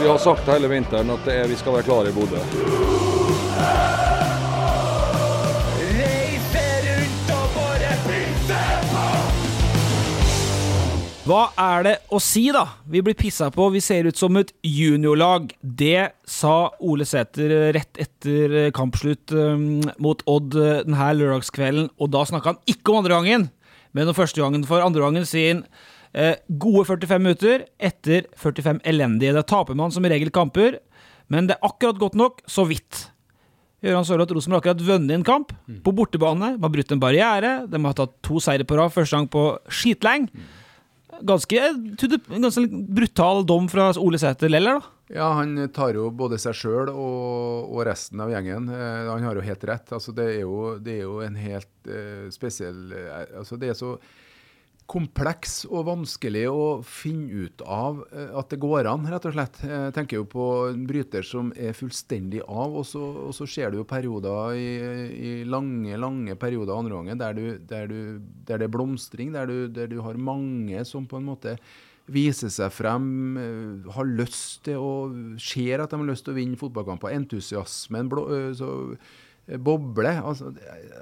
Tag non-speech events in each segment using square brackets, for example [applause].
Vi har sagt hele vinteren at er, vi skal være klare i Bodø. Hva er det å si, da? Vi blir pissa på, vi ser ut som et juniorlag. Det sa Ole Sæter rett etter kampslutt um, mot Odd uh, denne lørdagskvelden, og da snakka han ikke om andre gangen, men om første gangen. For andre gangen sin eh, gode 45 minutter etter 45 elendige. Da taper man som regel kamper, men det er akkurat godt nok, så vidt. Gøran Sørloth Rosenborg har akkurat vunnet en kamp på bortebane. De har brutt en barriere. De har tatt to seire på rad, første gang på skitleng. ganske, ganske brutal dom fra Ole Sæter Leller, da. Ja, han tar jo både seg sjøl og, og, resten av gjengen. Eh, han har jo helt rett. Altså, det, er jo, det er jo en helt eh, spesiell eh, altså, Det er så kompleks og vanskelig å finne ut av eh, at det går an, rett og slett. Jeg tenker jo på en bryter som er fullstendig av, og så, og så ser du jo perioder i, i, lange lange perioder andre gangen der, der, der, det er blomstring, der du, der du har mange som på en måte viser seg frem, eh, har lyst til å Ser at de har lyst til å vinne fotballkamper. Entusiasmen blå, eh, så boble. Altså,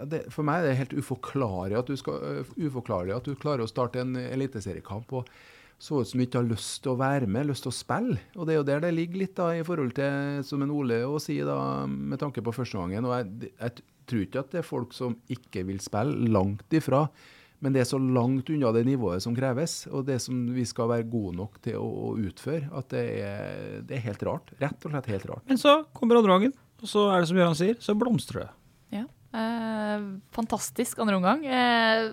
det, for meg er det helt uforklarlig at, du skal, uh, uforklarlig at du klarer å starte en eliteseriekamp og så ut som du ikke har lyst til å være med, lyst til å spille. Og det er jo der det ligger litt da, i forhold til, som en Ole å si, da, med tanke på første gangen. Og jeg, jeg, tror ikke at det er folk som ikke vil spille, langt ifra. Men det er så langt unna det nivået som kreves, og det som vi skal være gode nok til å, å utføre, at det er, det er, helt rart. Rett og slett helt rart. Men så kommer Odd gangen. Og så er det som Gøran sier, så blomstrer det. Ja. Eh, fantastisk andre omgang. Eh,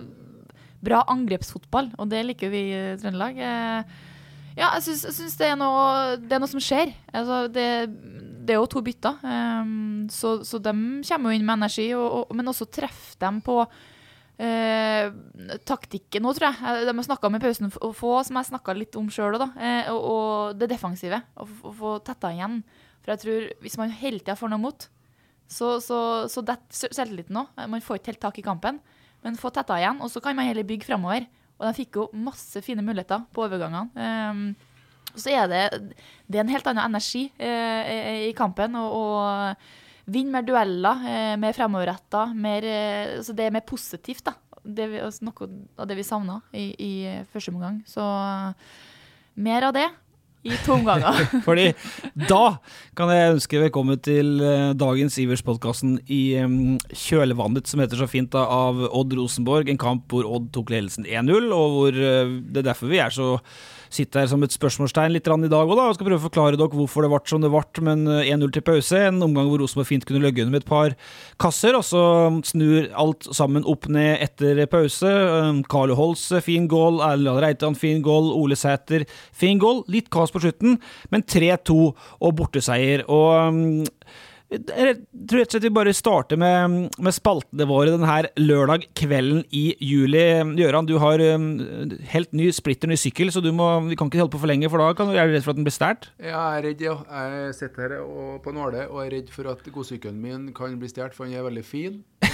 bra angrepsfotball, og det liker vi i Trøndelag. Eh, ja, jeg syns, jeg syns det, er noe, det, er noe, som skjer. Altså, det, det, er jo to bytter, um, så, så, de kommer jo inn med energi, og, og, men også treffer dem på Eh, taktikken nå, tror jeg. De har snakka i pausen, å få, som jeg snakka litt om sjøl òg, eh, og, og, det defensive. Å få tetta igjen. For jeg tror hvis man hele tida får noe mot, så, så, så detter selvtilliten òg. Man får ikke helt tak i kampen, men få tetta igjen, og så kan man heller bygge framover. Og de fikk jo masse fine muligheter på overgangene. Um, så er det, det er en helt annen energi eh, i kampen. og vinne mer dueller, eh, mer fremoverretta. Eh, så det er mer positivt, da. Det, vi, noe av det vi savna i, i første omgang. Så mer av det i to omganger. [laughs] Fordi da kan jeg ønske velkommen til eh, dagens Ivers-podkasten i kjølvannet, som heter så fint, da, av Odd Rosenborg. En kamp hvor Odd tok ledelsen 1-0, og hvor eh, det er derfor vi er så sitter her som et spørsmålstegn litt i dag òg, og skal prøve å forklare dere hvorfor det ble som det ble. Men 1-0 til pause, en omgang hvor Rosenborg fint kunne løgge under med et par kasser, og så snur alt sammen opp ned etter pause. Carlo Holz, fin goal. Erlend Reitan, fin goal. Ole Sæter, fin goal. Litt kaos på slutten, men 3-2 og borteseier. Og jeg tror rett og slett vi bare starter med, med spaltene våre denne lørdag kvelden i juli. Gøran, du har um, helt ny, splitter ny sykkel, så må, vi kan ikke holde på for lenge, for da kan, er du redd for at den blir stjålet? Jeg er redd, ja. Jeg sitter her og, på nåle og er redd for at godsykkelen min kan bli stjålet, for den er veldig fin. [laughs]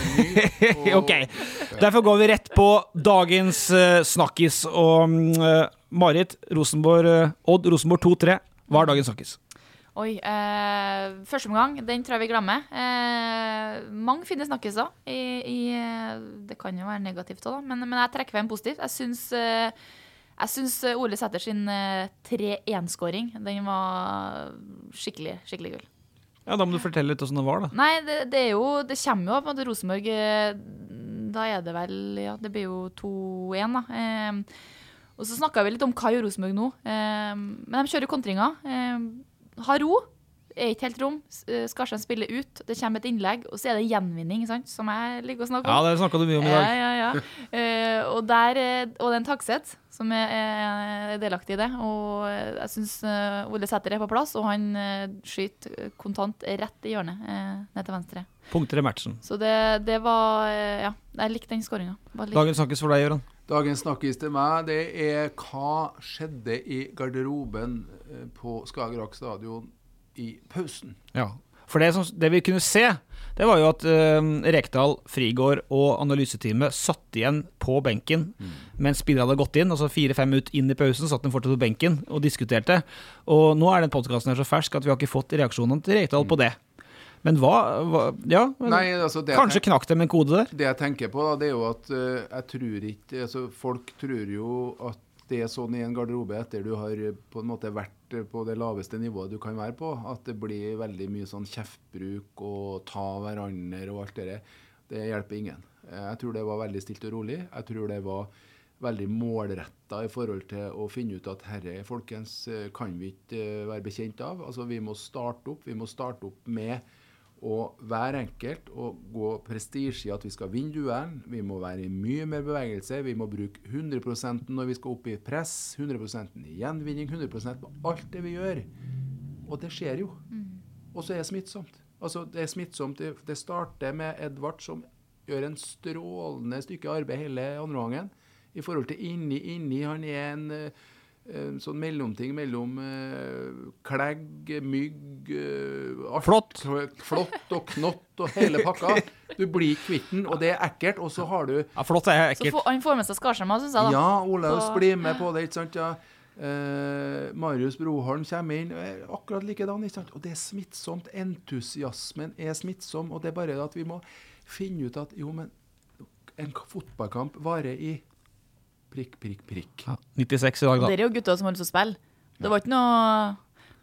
Og, ok, derfor går vi rett på dagens uh, snakkis. Og uh, Marit, Rosenborg, uh, Odd Rosenborg 2-3. Hva er dagens snakkis? Oi. Eh, første omgang, den tror jeg vi glemmer. Eh, mange fine snakkiser. I, i, det kan jo være negativt òg, men, men, jeg trekker frem positivt. Jeg syns, eh, jeg syns Ole Sæter sin 3-1-skåring den var skikkelig, skikkelig gull. Ja, Da må du fortelle litt hvordan det var, da. Nei, det, det, er jo, det kommer jo på en måte Rosenborg eh, Da er det vel Ja, det blir jo 2-1, da. Eh, og så snakka vi litt om hva gjør Rosenborg nå. Eh, men de kjører kontringer. Eh, ha ro. Er ikke helt rom. Eh, spiller ut, det kommer et innlegg, og så er det gjenvinning, sant? som jeg liker å snakke om. Ja, det snakka du mye om i dag. ja, ja. [laughs] Eh, og, der, eh, og det er en Takseth som er, er delaktig i det. Og eh, jeg syns Ole Sæter er på plass, og han eh, skyter kontant rett i hjørnet eh, ned til venstre. Punkter i matchen. Så det, det var eh, Ja, jeg likte den skåringa. Dagen snakkes for deg, Gøran. Dagens snakkis til meg, det er hva skjedde i garderoben eh, på Skagerrak stadion i pausen. Ja. For det, som, det vi kunne se, det var jo at uh, Rekdal, Frigård og analyseteamet satt igjen på benken mens spillerne hadde gått inn. Altså fire-fem ut inn i pausen, satt de fortsatt på benken og diskuterte. Og nå er den podkasten så fersk at vi har ikke fått reaksjonene til Rekdal på det. Men hva, hva Ja, Nei, altså det kanskje knakk dem en kode der? Det jeg tenker på, da, det er jo at uh, jeg tror ikke altså Folk tror jo at det er sånn i en garderobe etter du har eh, på en måte vært på det laveste nivået du kan være på, at det blir veldig mye sånn kjeftbruk og ta hverandre og alt det. Det hjelper ingen. Jeg tror det var veldig stilt og rolig. Jeg tror det var veldig målretta i forhold til å finne ut at herre, folkens, kan vi ikke eh, være bekjent av. Altså, vi må starte opp. Vi må starte opp med og hver enkelt og gå prestisje i at vi skal vinne duellen. Vi må være i mye mer bevegelse. Vi må bruke 100% når vi skal opp i press, 100% i gjenvinning, 100% på alt det vi gjør. Og det skjer jo. Og så er det smittsomt. Altså, det er smittsomt. Det, det starter med Edvard, som gjør en strålende stykke arbeid hele andre gangen. I forhold til inni, inni. Han er en eh, en sånn mellomting mellom eh, klegg, mygg eh, alt. Flått. Flått og knott og hele pakka. [laughs] Du blir kvitt den, og det er ekkelt. Og så har du Ja, Flott er Så ekkelt. får- han får med seg Skarsheim òg, syns jeg. da. Ja, Olaus Så- blir med på det, ikke sant? ja. Eh, Marius Broholm kommer inn, er akkurat likedan. ikke sant? Og det er smittsomt. Entusiasmen er smittsom. Og det er bare at vi må finne ut at jo, men en fotballkamp varer i prikk, prikk, prikk. Ja, 96 i dag, da. Det er jo gutter som har lyst til å spille. Det var ikke noe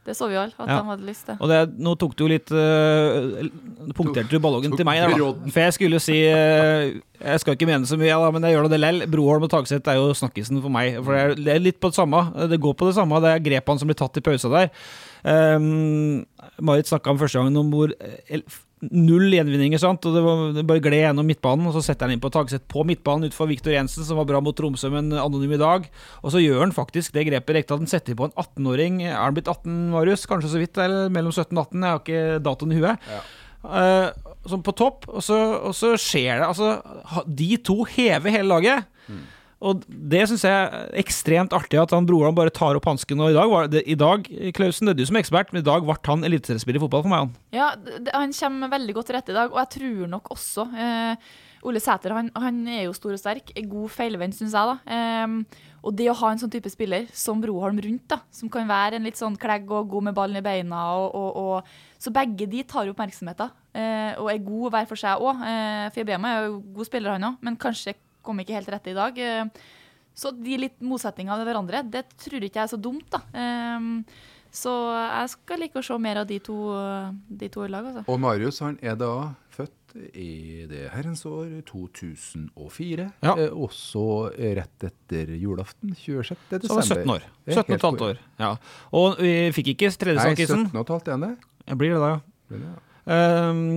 Det så vi jo alle, at Ja. de hadde lyst til. Og det, nå tok du jo litt uh, Punkterte du ballongen til meg der, da. For jeg skulle si uh, Jeg skal ikke mene så mye, da, men jeg gjør nå det lell. Broholm og Tagseth er jo snakkisen for meg. For det er, det er litt på det samme. Det går på det samme. Det er grepene som blir tatt i pausa der. Um, Marit snakka om første gangen om hvor eh, null gjenvinninger, sant. Og det, var, bare gled gjennom midtbanen, og så setter han inn på Tagseth på midtbanen utenfor Viktor Jensen, som var bra mot Tromsø, men anonym i dag. Og så gjør han faktisk det grepet Rekdal. Han setter på en 18-åring. Er han blitt 18, Marius? Kanskje så vidt? Eller mellom 17 og 18? Jeg har ikke datoen i huet. Eh, som på topp, og så, og så skjer det Altså, de to hever hele laget. Og det syns jeg er ekstremt artig at han broren bare tar opp hansken. Og i dag, det, i dag Klausen, det er du som er ekspert, men i dag ble han eliteseriespiller i fotball for meg. Han. Ja, det, han kommer veldig godt til rette i dag, og jeg tror nok også eh, Ole Sæter han, han er jo stor og sterk. er God feilvenn, syns jeg. da. Eh, og det å ha en sånn type spiller som Broholm rundt, da, som kan være en litt sånn klegg og god med ballen i beina og, og, og Så begge de tar oppmerksomheten, eh, og er gode hver for seg òg. Eh, Fiabema er jo god spiller, han òg, men kanskje kom ikke helt rett i dag. Eh, så de litt motsetninger av hverandre, det tror ikke jeg er så dumt, da. Ehm, så jeg skal like å se mer av de to, de to i lag, altså. Og Marius han er da født i det herrens år 2004. Ja. Eh, også rett etter julaften, 26. desember. Så han var 17 år. Er 17 og et halvt år. Ja. Og vi fikk ikke Nei, 17 og et halvt er det. Jeg blir det da, ja. Blir det, ja. Ehm,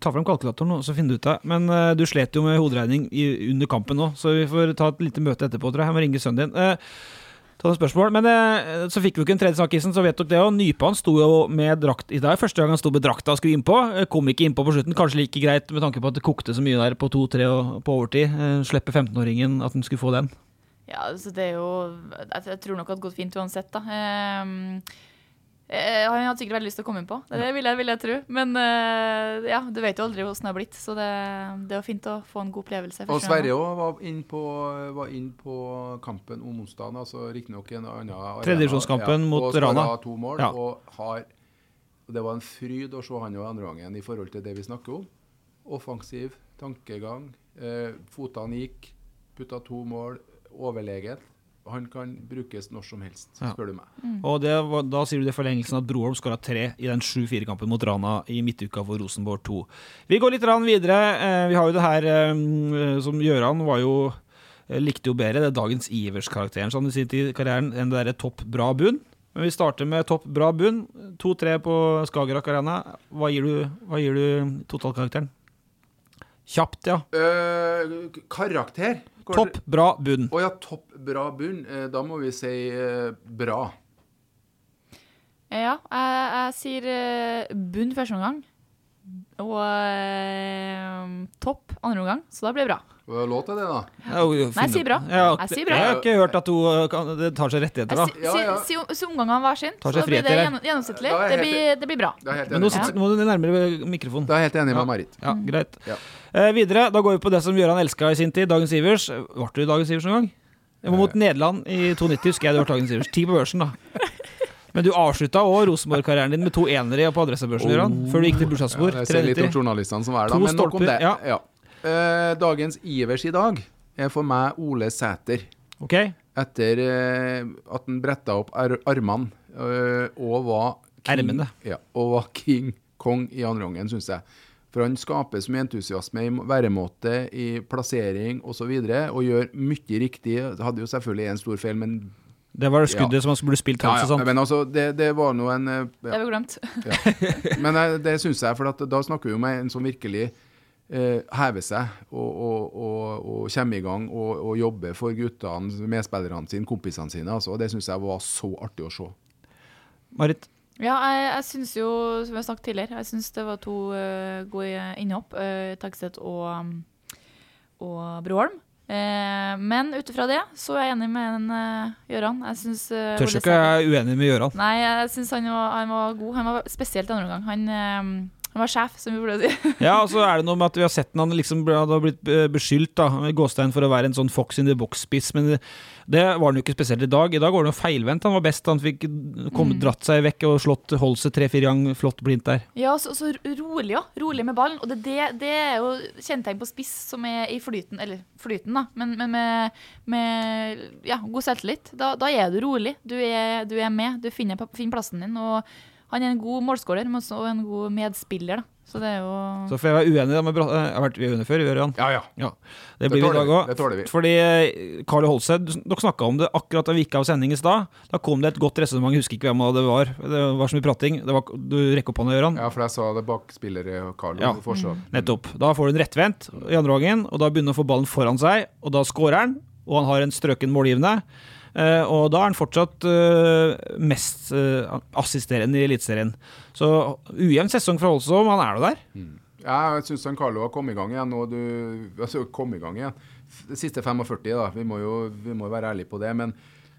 ta frem kalkulatoren så finner du ut det. Men uh, du slet jo med hoderegning i, under kampen nå, så vi får ta et lite møte etterpå, tror jeg. Jeg må ringe sønnen din. Uh, ta noen spørsmål. Men eh, så fikk vi jo ikke en tredje snakkisen, så vet dere det òg. Nypan sto jo med drakt i dag. Første gang han sto med drakta og skulle innpå. Kom ikke innpå på slutten. Kanskje like greit med tanke på at det kokte så mye der på to-tre og på overtid. Slippe 15-åringen at han skulle få den. Ja, altså det er jo jeg tror nok det hadde gått fint uansett, da. Eh, han hadde sikkert veldig lyst til å komme inn på, det, det vil, jeg, vil jeg tro. Men eh, ja, du vet jo aldri hvordan det har blitt, så det, det er fint å få en god opplevelse. Og Sverre òg var inn på, var inn på kampen om onsdagen, altså riktignok en annen arena. ja, mot og Rana. to mål, Ja. og har og Det var en fryd å se han jo andre gangen i forhold til det vi snakker om. Offensiv, tankegang. Eh, fotene gikk, putta to mål, overlegen. Han kan brukes når som helst, Ja. spør du meg. Og det var, da sier du det i forlengelsen at Broholm skåra tre i den 7-4-kampen mot Rana i midtuka for Rosenborg 2. Vi går litt videre. Eh, vi har jo det her eh, som Gjøran var jo eh, likte jo bedre, det er dagens Ivers-karakteren som du sier til i karrieren, enn det derre topp bra bunn. Men vi starter med topp, bra bunn. 2-3 på Skagerrak Arena. Hva gir du, hva gir du totalkarakteren? Kjapt, ja. Uh, karakter? Topp, bra, bunn. Å ja, topp, bra bunn. Eh, da må vi si eh, bra. Ja, jeg, jeg sier eh, bunn første omgang. Og eh, topp andre omgang, så da blir det bra. Låt er det, da? Ja, jo, Nei, jeg sier bra. Ja, Jeg sier bra. Jeg har ikke hørt at hun uh, kan, det tar seg rettigheter, da. Si, Ja, ja. si, si, si omgangene hver sin, så blir det gjennomsnittlig. Det blir, det blir bra. Men nå sitter nå er du nærmere mikrofonen. da er jeg helt enig med Marit. Ja, greit. Ja. Eh, videre, da går vi på det som Gøran elska i sin tid, Dagens Ivers. Ble du i Dagens Ivers noen gang? Mot Nederland i 290, husker jeg det var Dagens Ivers. Ti på børsen, da. [laughs] Men du avslutta òg Rosenborg-karrieren din med to enere på adressebørsen, Gøran. Før du gikk til bursdagsbord. Ja, jeg ser litt om 390. journalistene som er To da, men nok om stolper, det. ja. Ja. Eh, dagens Ivers i dag er for meg Ole Sæter. Ok, Etter eh, at han bretta opp ar armene eh, og var king, Ermene. Ja, og var king kong i andre gangen, syns jeg. For han skaper så mye entusiasme i væremåte, i plassering osv. Og, så videre, og gjør mye riktig. Hadde jo selvfølgelig en stor feil, men Det var skuddet som han burde spilt ja, hans og ja, sånt. men altså, det, det var nå en ja. Det har vi glemt. [laughs] Men eh, det syns jeg, for at da snakker vi om en som virkelig eh, hever seg og, og, og, og kommer i gang og, og jobber for guttene, medspillerne sine, kompisene sine. Altså, og det syns jeg var så artig å se. Marit, Ja, jeg, jeg syns jo, som jeg har sagt tidligere, jeg syns det var to uh, gode innhopp. Uh, Tagstedt og, um, og Broholm. Eh, men ut ifra det så er jeg enig med en, uh, Gøran. Jeg syns uh, tør ikke jeg er uenig med Gøran. Nei, jeg syns han, var- han var god. Han var spesielt andre omgang. Han, eh, han var sjef, som vi burde si. [laughs] Ja, og så er det noe med at vi har sett han liksom hadde blitt eh, beskyldt da, Gåstein for å være en sånn fox in the box-spiss, men det, det var han jo ikke spesielt i dag. I dag var det jo feilvendt. Han var best. Han fikk kommet, dratt seg vekk og slått Holse tre-fire ganger flott blindt der. Ja, så, så rolig, ja. Rolig med ballen. Og det, det, det er jo kjennetegn på spiss som er i flyten, eller flyten, da, men, men med, med ja, god selvtillit. Da, da er du rolig. Du er, du er med. Du finner, finner plassen din. Og han er en god målskårer, men også en god medspiller, da. Så det er jo Så får jeg være uenig da med Bra- eh, Jeg har vært uenig før, Gøran. Ja, ja. Ja, det blir vi i dag òg. det. Fordi eh, Carl Holse, dere snakka om det akkurat da vi gikk av sending i stad. Da kom det et godt resonnement, jeg husker ikke hvem av det var. Det var så mye prating. Det var, du rekker opp hånda, Gøran. Ja, for jeg sa det bakspillere Carlo Ja. Mm. Nettopp. Da får du en rettvendt i andre gangen, og da begynner han å få ballen foran seg, og da skårer han, og han har en strøken målgivende. Eh, og da er han fortsatt eh, mest eh, assisterende i Eliteserien. Så ujevn sesong fra Holsom, han er nå der. Mm. jeg syns Carlo har kommet i gang igjen. Og du, altså, kom i gang igjen. Siste 45, da. Vi må jo vi må være ærlige på det. Men,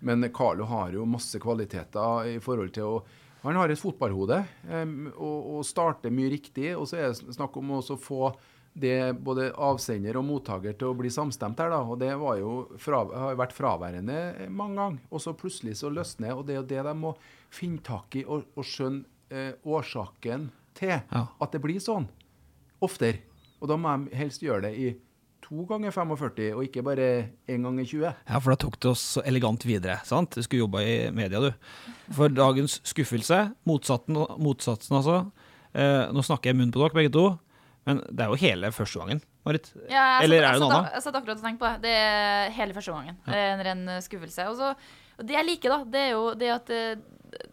men Carlo har jo masse kvaliteter i forhold til å Han har et fotballhode um, og, og starter mye riktig. Og så er det snakk om å få det både avsender og mottaker til å bli samstemt her, da. Og det var jo fra, har vært fraværende mange ganger. Og så plutselig så løsner. Og det er det de må finne tak i og, og skjønne eh, årsaken til Ja. at det blir sånn oftere. Og da må de helst gjøre det i to ganger 45, og ikke bare én gang i 20. Ja, for da tok det oss så elegant videre. sant? Du skulle jobba i media, du. For dagens skuffelse, motsatsen, motsatsen altså. Eh, nå snakker jeg munn på dere, begge to. Men det er jo hele første gangen, Marit. Ja, Eller satt- er det noe annet? Jeg satt akkurat og tenkte på det. Det er hele første gangen. Det er en ren eh, skuffelse. Og, så, og det jeg liker, da, det er jo det at eh,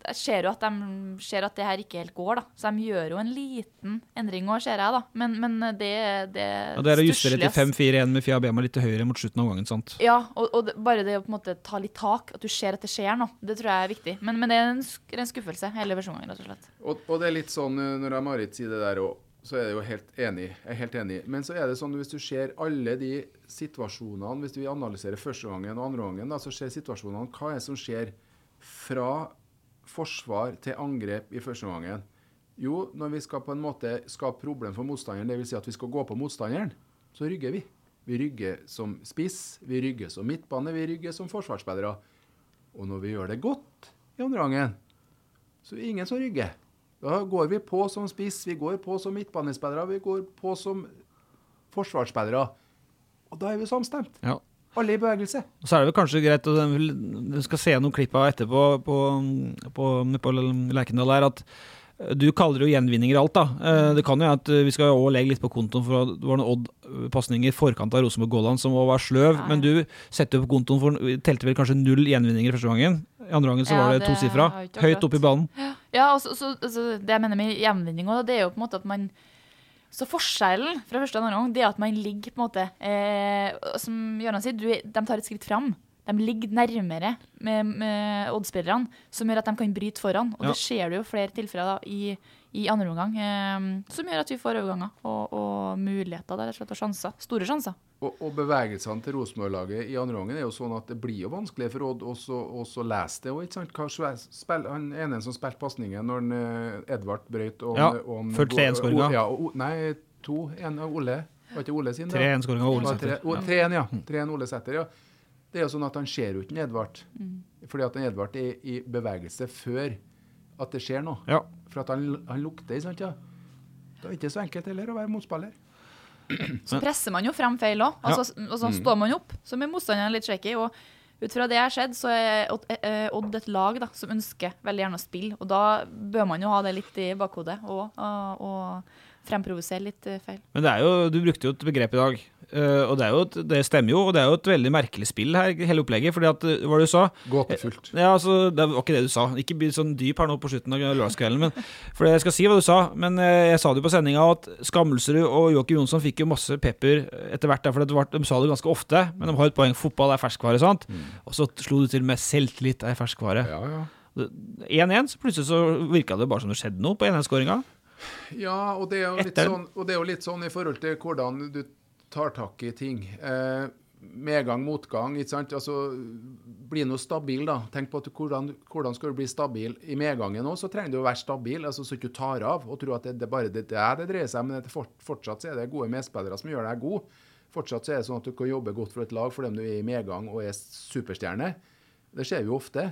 jeg ser jo at de ser at det her ikke helt går, da. Så de gjør jo en liten endring òg, ser jeg, da. Men, men det, det Og det er å justere til 5-4-1 med Fia Bema litt til høyre mot slutten av gangen, sant? Ja, og, og det, bare det å på en måte ta litt tak, at du ser at det skjer noe, det tror jeg er viktig. Men, men det er en, sk- en skuffelse, hele første gangen, rett og slett. Og, og det er litt sånn eh, når Marit sier det der òg, så er jeg jo helt enig. Jeg er helt enig. Men så er det sånn hvis du ser alle de situasjonene, hvis vi analyserer første gangen og andre gangen, da, så ser situasjonene hva er det som skjer fra forsvar til angrep i første gangen. Jo, når vi skal på en måte skape problem for motstanderen, dvs. Si at vi skal gå på motstanderen, så rygger vi. Vi rygger som spiss, vi rygger som midtbane, vi rygger som forsvarsspillere. Og når vi gjør det godt i andre gangen, så er det ingen som rygger. Da går vi på som spiss, vi går på som midtbanespillere, vi går på som forsvarsspillere. Og da er vi samstemt. Ja. Alle i bevegelse. Og så er det vel kanskje greit å Du skal se noen klipp av etterpå på, på, på Lerkendal her. at eh, du kaller det jo gjenvinninger alt, da. Eh, Det kan jo at eh, vi skal jo også legge litt på kontoen for at det var noen Odd-pasninger i forkant av Rosenborg-Golland som var sløv, Ja, ja. men du setter jo på kontoen for telte vel kanskje null gjenvinninger første gangen. I andre gangen så Ja, var det det tosifra. Høyt oppe opp i banen. Ja, og så, så, så, det jeg mener med jevnvinning også, det er jo på en måte at man Så forskjellen fra første og andre gang, det er at man ligger på en måte eh, Som Gøran sier, du, de tar et skritt fram. De ligger nærmere med, med Odd-spillerne, som gjør at de kan bryte foran. Og Ja. det ser du jo flere tilfeller da, i, i andre omgang, eh, som gjør at vi får overganger og, og muligheter der, og sjanser. Store sjanser. Og, og bevegelsene til Rosenborg-laget i andre omgang er jo sånn at det blir jo vanskelig for Odd også å lese det. Og spill, han ene som spilte pasningen når han, eh, Edvard brøyt og, Ja, og før 3-1-skåringa. Ja, nei, to. En av Ole. Var ikke Ole sin? da? 3-1-skåringa av Ole Sæter. 3-1, ja. 3-1 Ole Sæter, ja. Det er jo sånn at han ser jo ikke Edvard. Edvard. Fordi at Edvard er i bevegelse før at det skjer noe. Ja. For at han, han lukter, ikke sant? ja. Det er ikke så enkelt heller å være motspiller. [clears throat] Så presser man jo frem feil òg. Altså, Og så står man opp, så blir motstanderen litt shaky. Og ut fra det jeg har sett, så er Odd, eh, Odd et lag da, som ønsker veldig gjerne å spille. Og da bør man jo ha det litt i bakhodet og, og, og fremprovosere litt eh, feil. Men det er jo, du brukte jo et begrep i dag, eh, og det, er jo et, det stemmer jo. Og det er jo et veldig merkelig spill her, hele opplegget. fordi at, eh, hva du sa Gåtefullt. Ja, altså, Det var ikke det du sa. Ikke bli sånn dyp her nå på slutten av lørdagskvelden. men- [laughs] For jeg skal si hva du sa, men jeg sa det jo på sendinga at Skammelsrud og Joakim Jonsson fikk jo masse pepper etter hvert. Derfor det var, de sa det ganske ofte, men de har et poeng. Fotball er ferskvare, sant? Og så slo du til med selvtillit er ferskvare. Ja, ja. 1-1, så plutselig så virka det bare som det skjedde noe på 1-1-skåringa. Ja, og det, er jo litt sånn, det er jo litt sånn i forhold til hvordan du tar tak i ting. Eh, medgang, motgang, ikke sant. Altså, bli nå stabil, da. Tenk på at du, hvordan, hvordan skal du bli stabil i medgangen òg, så trenger du å være stabil, altså så ikke du tar av og tror at det, det bare det, det er det dreier seg om. Men det, fort, fortsatt så er det gode medspillere som gjør deg god. Fortsatt så er det sånn at du kan jobbe godt for et lag fordi om du er i medgang og er superstjerne. Det skjer jo ofte.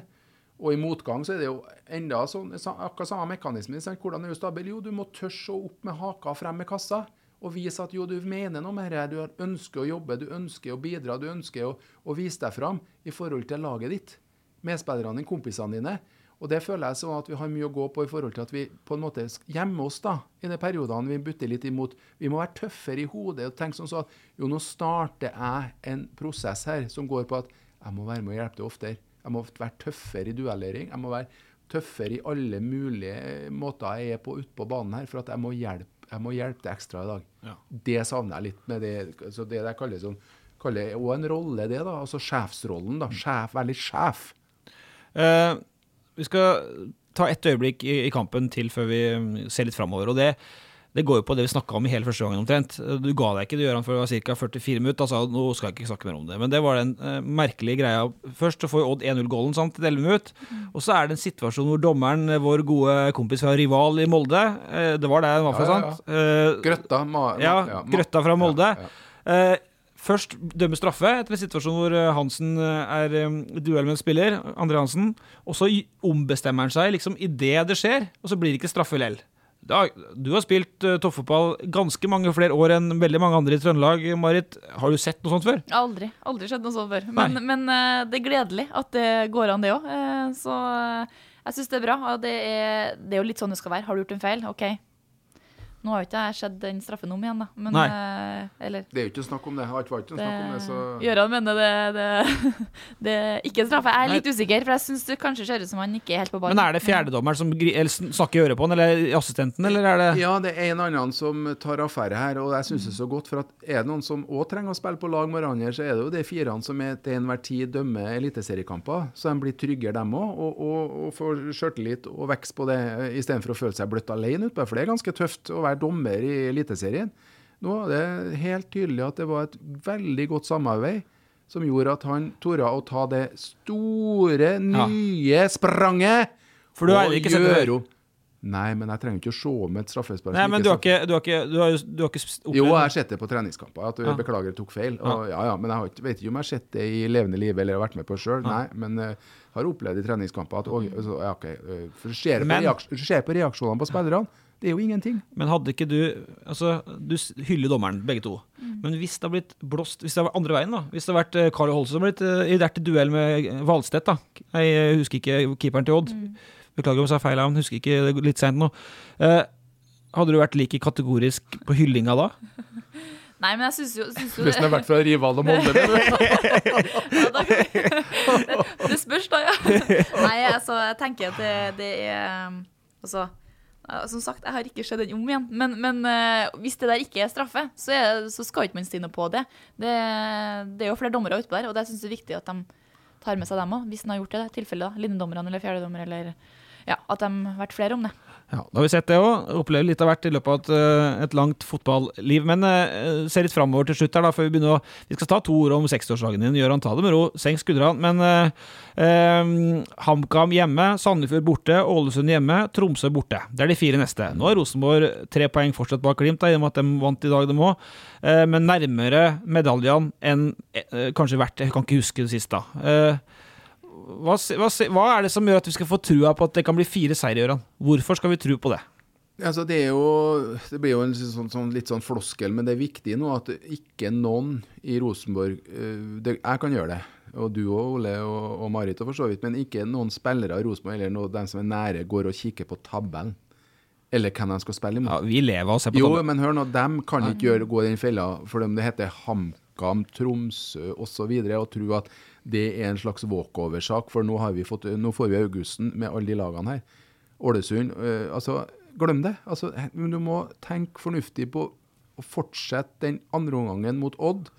Og i motgang så er det jo enda sånn, akkurat samme mekanisme. Hvordan er du stabil? Jo, du må tørre å opp med haka frem med kassa. Og vise at jo, du mener noe med dette. Du ønsker å jobbe, du ønsker å bidra, du ønsker å, å vise deg fram i forhold til laget ditt. Medspillerne dine, kompisene dine. Og det føler jeg sånn at vi har mye å gå på i forhold til at vi på en måte gjemmer oss da, i de periodene vi butter litt imot. Vi må være tøffere i hodet og tenke sånn sånn at jo, nå starter jeg en prosess her som går på at jeg må være med og hjelpe deg oftere. Jeg må være tøffere i duellering. Jeg må være tøffere i alle mulige måter jeg er på ute på banen her, for at jeg må hjelpe, jeg må hjelpe deg ekstra i dag. Ja. Det savner jeg litt med det, så det jeg kaller sånn kaller også en rolle, det, da. Altså sjefsrollen. da. Sjef, Være litt sjef. Eh, vi skal ta et øyeblikk i, i kampen til før vi mm, ser litt framover. Og det, det går jo på det vi snakka om i hele første gangen omtrent. Du ga deg ikke, du gjør han for ca. 44 minutter. Altså, nå skal jeg ikke snakke mer om det. Men det var den eh, merkelige greia. Først så får Odd 1-0-gålen sant, til 11 minutter. Og så er det en situasjon hvor dommeren, vår gode kompis fra rival i Molde eh, Det var det han var fra, Ja, ja, ja. sant? Eh, Grøtta. Ma, ja, ma- Grøtta fra Molde. Ja, ja. Eh, først dømmer straffe etter en situasjon hvor eh, Hansen eh, er i duell med en spiller, Andre Hansen. Og så ombestemmer han seg liksom idet det skjer, og så blir det ikke straffe lell. Du har spilt uh, toppfotball ganske mange flere år enn veldig mange andre i Trøndelag. Marit, har du sett noe sånt før? Aldri. Aldri sett noe sånt før. Men, men eh, det er gledelig at det går an, det òg. så eh, jeg syns det er bra. Og det er, det er jo litt sånn det skal være. Har du gjort en feil? OK. Nå har jo ikke jeg sett den straffen om igjen, da. Men, Nei. eh, eller Det er jo ikke snakk om det. Har ikke vært snakk om det, så Gøran mener det, det, [laughs] det ikke straffe. Jeg er Nei. litt usikker, for jeg syns det kanskje ser ut som han ikke er helt på ballen. Men er det fjerdedommeren som eller snakker i øret på han, eller assistenten, eller er det Ja, det er en annen som tar affære her, og jeg syns det er så godt. For at er det noen som òg trenger å spille på lag med hverandre, så er det jo de firene som er til enhver tid dømmer eliteseriekamper. Så de blir tryggere, dem òg, og, og, og får sjøltillit og vekst på det, istedenfor å føle seg bløtt alene utpå. For det er ganske tøft å være dommer i Eliteserien. Nå er det helt tydelig at det var et veldig godt samarbeid som gjorde at han torde å ta det store, nye spranget. For du har ikke sett det før? Nei, men jeg trenger ikke å se om et straffespark. Nei, men du har ikke, du har ikke, du har, jo- du har ikke opplevd jo, jeg har sett det på treningskamper. At du Ja. beklager, jeg tok feil. Og, ja, ja, men jeg har ikke, vet ikke om jeg har sett det i levende liv eller har vært med på sjøl. Nei, men uh, har opplevd i treningskamper at og, så, ja, ok, Uh, for du på reaks, ser på reaksjonene på spillerne. Det er jo ingenting. Men hadde ikke du Altså, du hyller dommeren, begge to. Men hvis det har blitt blåst Hvis det har vært andre veien, da Hvis det har vært eh, Carl Holse som har blitt uh, i duell med Valstedt, da Jeg eh, husker ikke keeperen til Odd. Beklager om jeg sa feil, navn, husker ikke det er litt seint nå. Eh, hadde du vært like kategorisk på hyllinga da? [laughs] Nei, men jeg syns jo, syns jo Hvis den har vært fra rival og Molde. [laughs] [laughs] det, spørs, da, ja. Nei, altså, jeg tenker at det, det er um, Altså, som sagt, jeg har ikke sett den om igjen. Men, men uh, hvis det der ikke er straffe, så, er, så skal ikke man si noe på det. det. Det er jo flere dommere utpå der, og det syns jeg er viktig at de tar med seg dem òg, hvis de har gjort det. tilfellet da, Linjedommerne eller fjerdedommer, eller ja, at de har vært flere om det. Ja, Da har vi sett det òg. Opplevd litt av hvert i løpet av et, eh, et langt fotballiv. Men eh, se litt framover til slutt her, da, før vi begynner å Vi skal ta to ord om 60-årsdagen din. Gjøran, ta det med ro. Senk skuldrene. Men eh, eh, HamKam hjemme, Sandefjord borte, Ålesund hjemme, Tromsø borte. Det er de fire neste. Nå er Rosenborg tre poeng fortsatt bak Glimt, da, i og med at de vant i dag, de òg. Uh, men nærmere medaljene enn kanskje vært Jeg kan ikke huske det sist, da. Hva, hva, hva, er det som gjør at vi skal få trua på at det kan bli fire seire, Gøran? Hvorfor skal vi tro på det? Altså, det, jo, det blir jo en sånn, sånn, litt sånn floskel, men det er viktig nå at ikke noen i Rosenborg uh, det, Jeg kan gjøre det, og du og Ole og, og Marit og for så vidt, men ikke noen spillere i Rosenborg eller noen, den som er nære, går og kikker på tabellen. Eller hvem de skal spille imot. Ja, vi lever og ser på Jo, men hør nå, dem kan ikke gjøre, gå i den fella for det heter HamKam, Tromsø osv. Og, så og tro at det er en slags walkover-sak, for nå, fått, nå, får vi augusten med alle de lagene her. Ålesund øh, Altså, glem det. Altså, du må tenke fornuftig på å fortsette den andre omgangen mot Odd.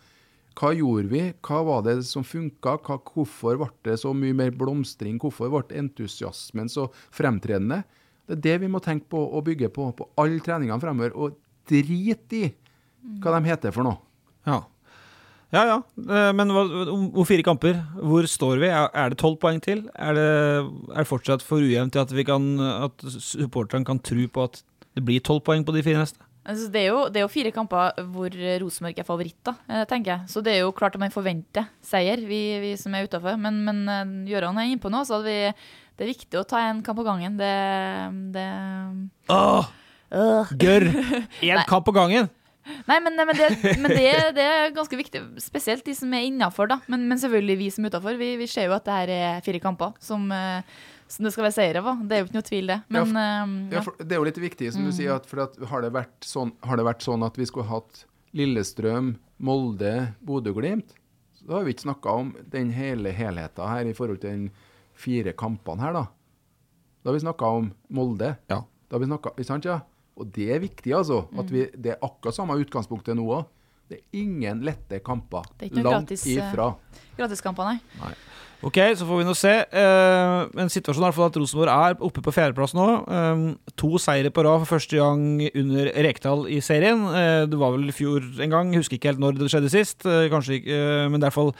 Hva gjorde vi? Hva var det som funka? Hvorfor ble det så mye mer blomstring? Hvorfor ble entusiasmen så fremtredende? Det er det vi må tenke på og bygge på på alle treningene fremover. Og drit i hva de heter for noe. Ja. Ja, ja. Eh, men om fire kamper, hvor står vi? Er det tolv poeng til? Er det, er det fortsatt for ujevnt til at, vi kan, at supporterne kan tro på at det blir tolv poeng på de fire neste? Altså, det, er jo, det, er jo, fire kamper hvor Rosenborg er favoritter, eh, tenker jeg. Så det er jo klart at man forventer seier, vi, vi som er utafor. Men, men eh, Gøran er innpå nå, så vi, det er viktig å ta en kamp på gangen. Det, det Åh! Gørr! [laughs] Én kamp på gangen! Nei, men, men, det, men det, det, er ganske viktig. Spesielt de som er innafor, da. Men, men, selvfølgelig vi som er utafor. Vi, vi, ser jo at det her er fire kamper som, eh, som det skal være seire på. Det er jo ikke noe tvil, det. Men, ja, for, ja. Ja, det er jo litt viktig, som mm. du sier, at, for at har, det vært sånn, har det vært sånn at vi skulle hatt Lillestrøm, Molde, Bodø-Glimt, da har vi ikke snakka om den hele helheten her i forhold til den fire kampene her, da. Da har vi snakka om Molde. Ja. Da har vi snakket, ikke sant, ja? Og det er viktig, altså. At vi, det er akkurat samme utgangspunktet nå òg. Det er ingen lette kamper. Langt gratis, eh, ifra. Gratiskamper, nei. nei. Ok, så får vi nå se. Uh, men situasjonen er at Rosenborg er oppe på fjerdeplass nå. Uh, to seire på rad for første gang under Rekdal i serien. Uh, det var vel i fjor en gang, husker ikke helt når det skjedde sist. Uh, kanskje ikke, men i hvert fall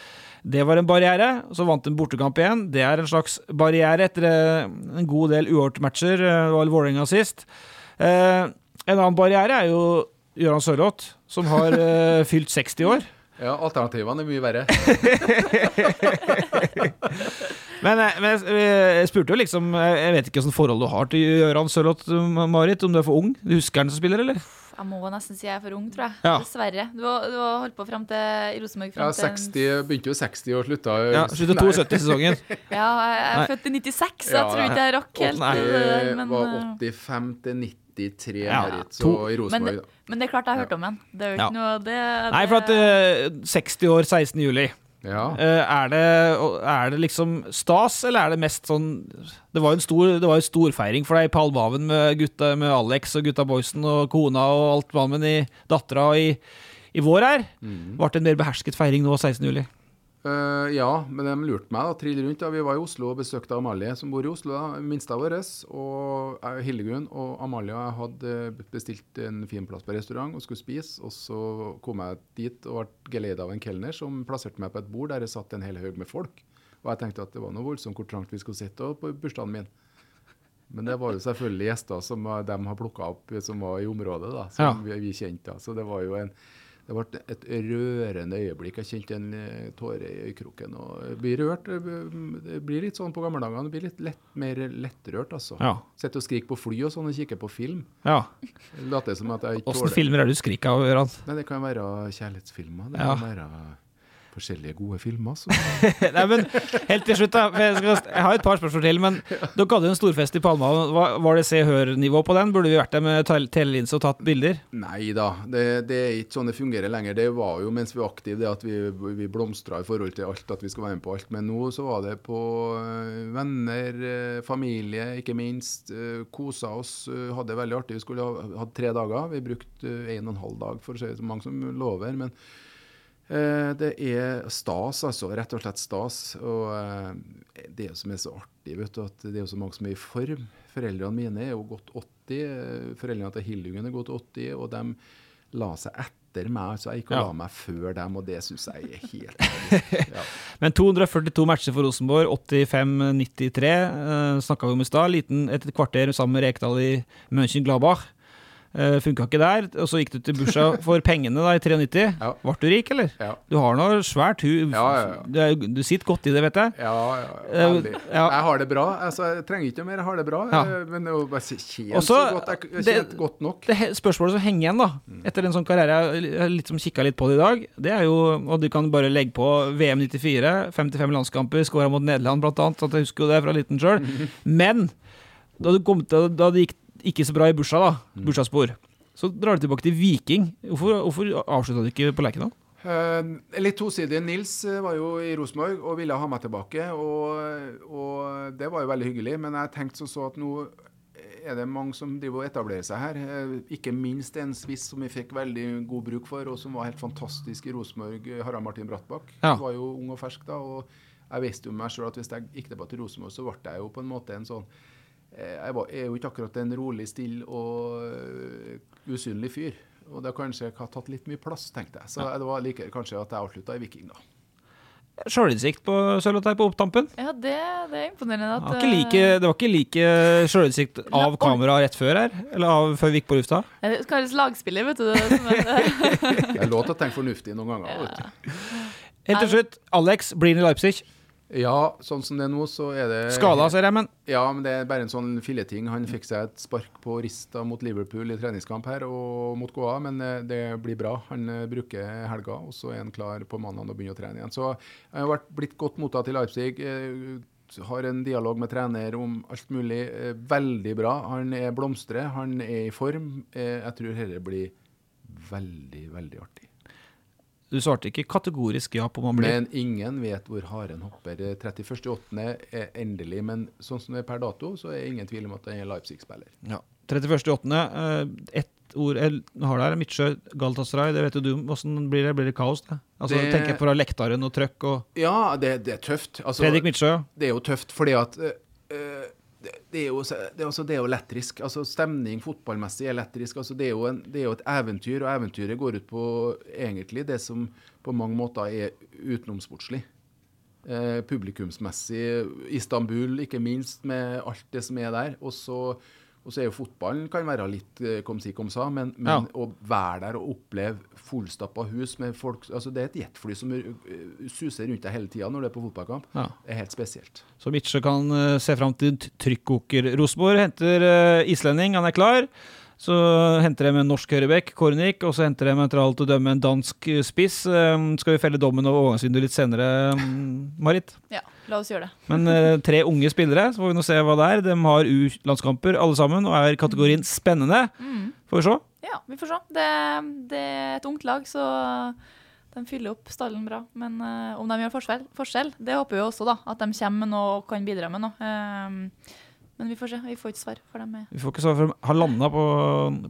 det var en barriere. Så vant en bortekamp igjen. Det er en slags barriere etter en god del uavgjort matcher. Det var Vålerenga sist. Eh, en annen barriere er jo Gøran Sørloth, som har eh, [laughs] fylt 60 år. Ja, alternativene er mye verre. [laughs] men, eh, men jeg, jeg, spurte jo liksom Jeg vet ikke hvilket forhold du har til Gøran Sørloth, Marit. Om du er for ung? Du husker han som spiller, eller? Jeg må nesten si jeg er for ung, tror jeg. Ja. Dessverre. Du har, du har, holdt på frem til i Rosenborg Ja, 60, begynte jo 60 og slutta Ja, slutta 72-sesongen. [laughs] ja, jeg er født i 96, så jeg tror ikke jeg rakk helt Nei. det. Men, var 85 til 90 93 ja, Marit, og i Rosenborg. Men, men, det er klart jeg har hørt om den. Det er jo ikke ja. noe det, det... Nei, for at uh, 60 år 16. juli. Ja. Uh, er, det, er, det, liksom stas, eller er det mest sånn Det var jo en stor, det var en storfeiring for deg i Palmhaven med, gutta, med Alex og gutta boysen og kona og alt mannen i dattera i, i vår her. Mm. Ble det en mer behersket feiring nå 16. juli? Uh, ja, men de lurte meg da, Trill rundt. da. Vi var i Oslo og besøkte Amalie, som bor i Oslo. da, Minsta vår. Og uh, Hildegunn og Amalie og jeg hadde bestilt en fin plass på restaurant og skulle spise. Og så kom jeg dit og ble geleida av en kelner som plasserte meg på et bord der det satt en hel haug med folk. Og jeg tenkte at det var noe voldsomt hvor trangt vi skulle sitte på bursdagen min. Men det var jo selvfølgelig gjester som de har plukka opp, som var i området, da, som ja. vi, vi kjente. da. Så det var jo en det ble et rørende øyeblikk. Jeg kjente en eh, tåre i øyekroken. og blir rørt. Det blir litt sånn på gamle dager. Det blir litt lett, mer lettrørt, altså. Ja. Sitter og skriker på fly og sånn og kikker på film. Ja. som at jeg ikke Åssen filmer er det du skriker av, Ørand? Nei, Det kan være kjærlighetsfilmer. Det ja. kan være forskjellige gode filmer. Så. [laughs] Nei, men helt til slutt, da. Jeg, skal, jeg har et par spørsmål til. Men dere hadde jo en storfest i Palma. Var, var det Se Hør-nivå på den? Burde vi vært der med tel- telelinse og tatt bilder? Nei da, det, det er ikke sånn det fungerer lenger. Det var jo mens vi var aktive, det at vi, vi blomstra i forhold til alt, at vi skal være med på alt. Men nå så var det på eh, venner, eh, familie, ikke minst. eh, Kosa oss, hadde det veldig artig. Vi skulle ha hatt tre dager. Vi brukte en og en halv dag for å si så mange som lover. Men det er stas, altså. Rett og slett stas. Og eh, det som er så artig, vet du, at det er så mange som er i form. Foreldrene mine er jo gått 80. eh, Foreldrene til Hildungen er gått 80, og de la seg etter meg. Så jeg gikk og la meg før dem, og det syns jeg er helt [laughs] ja. Men 242 matcher for Rosenborg, 85-93 uh, snakka vi om i stad. Et kvarter sammen med Rekdal i Mönchengladbach. Uh, Funka ikke der. Og så gikk du til Busha for pengene da i 93. Ja. Ble du rik, eller? Ja. Du har noe svært hu... Ja, ja. Du, du sitter godt i det, vet jeg. Ja, ja, Eh, veldig. ja. Jeg har det bra. Altså, jeg trenger ikke mer, jeg har det bra. Eh, Men det er jo bare tjent Også, så godt. Jeg jeg det- godt nok. Det spørsmålet som henger igjen, da, Mm. etter en sånn karriere, jeg har liksom som kikka litt på det i dag, det er jo Og du kan bare legge på VM 94, 55 landskamper, skåra mot Nederland blant annet, så jeg husker jo det fra liten sjøl. Men da, du kom til, da det gikk ikke så bra i bursdag, da, Mm. bursdagsspor, så drar du tilbake til Viking. Hvorfor, hvorfor avslutta du ikke på Lerkendal? Uh, litt tosidig. Nils eh, var jo i Rosenborg og ville ha meg tilbake. Og, og det var jo veldig hyggelig. Men jeg tenkte sånn så at nå er det mange som driver og etablerer seg her. Eh, Ikke minst en spiss som vi fikk veldig god bruk for, og som var helt fantastisk i Rosenborg, Harald Martin Brattbakk. Ja. Var jo ung og fersk da. og jeg visste jo meg selv at hvis jeg gikk tilbake til Rosenborg, så ble jeg jo på en måte en sånn Jeg er jo ikke akkurat en rolig, stille og eh, usynlig fyr. Og det har kanskje tatt litt mye plass, tenkte jeg. Så det var like kanskje at jeg avslutta i Viking, da. Sjølinnsikt på sølvtøy på opptampen. Ja, det, det er imponerende Det at var ikke like, det var ikke like sjølinnsikt av kamera rett før her, eller av før vi gikk på lufta. eh, Det kalles lagspiller, vet du. Det, er, Det [laughs] lov til å tenke fornuftig noen ganger. Vet du. Helt til slutt, Alex blir i Leipzig. Ja, sånn som det er nå, så er det Skada, ser jeg, men Ja, men det er bare en sånn filleting. Han fikk seg et spark på rista mot Liverpool i treningskamp her og mot Goa, men eh, det blir bra. Han eh, bruker helga, og så er han klar på mandag og begynner å trene igjen. Så han har vært, blitt godt mottatt i Leipzig. eh, Har en dialog med trener om alt mulig. eh, Veldig bra. Han er blomstrer, han er i form. Eh, Jeg tror dette blir veldig, veldig artig. Du svarte ikke kategorisk ja på om han blir. Men ingen vet hvor haren hopper. Eh, 31.8. er endelig, men sånn som det er per dato, så er det ingen tvil om at han er Leipzig-spiller. Ja. 31.8. Uh, ett ord jeg har der, Midtsjø, Galatasaray. Det vet jo du. Hvordan blir det? Blir det kaos? det? Altså, Det- Tenker jeg på Lektaren og trøkk og Ja, det, det er tøft. Altså, Fredrik Midtsjø. det er jo tøft fordi at eh, eh, det, er jo, så- det, altså, det er jo lettrisk. Altså, stemning fotballmessig er lettrisk. Altså, det, er jo en, det er jo et eventyr, og eventyret går ut på egentlig det som på mange måter er utenomsportslig. Eh, publikumsmessig. Istanbul, ikke minst, med alt det som er der. Og så, og så er jo fotballen kan være litt eh, kom si kom sa, men, men å være der og oppleve fullstappa hus med folk altså Det er et jetfly som eh, suser rundt deg hele tida når du er på fotballkamp. Ja. Det er helt spesielt. Så Midtsjø kan eh, se fram til trykkoker. Rosenborg henter islending, han er klar. Så henter de en norsk høyrebekk, Kornik, og så henter de etter alt å dømme en dansk eh, spiss. Eh, skal vi felle dommen over overgangsvinduet litt senere, mm, Marit? ja, la oss gjøre det. [laughs] Men eh, tre unge spillere, så får vi nå se hva det er. De har U-landskamper alle sammen, og er kategorien spennende. Får vi se. Ja, vi får se. Det, det er et ungt lag, så de fyller opp stallen bra. Men om de gjør forskjell, forskjell, det håper vi også, da. At de kommer med noe og kan bidra med noe. Men vi får se. Vi får ikke svar. For dem Vi får ikke svar for dem. har landa på,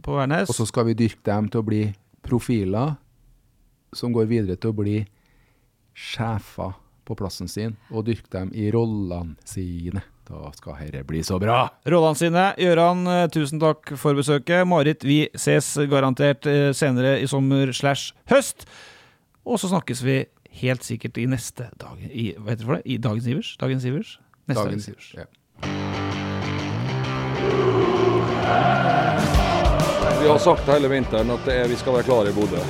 på Værnes. Og så skal vi dyrke dem til å bli profiler som går videre til å bli sjefer på plassen sin, og dyrke dem i rollene sine. Da skal dette bli så bra. Rollene sine. Gøran, eh, tusen takk for besøket. Marit, vi ses garantert eh, senere i sommer slash høst. Og så snakkes vi helt sikkert i neste dag i, Hva heter det for det? I Dagens Ivers? Dagens Ivers? Neste Dagens, Ivers. ja. Vi har sagt hele vinteren at er, vi skal være klare i Bodø.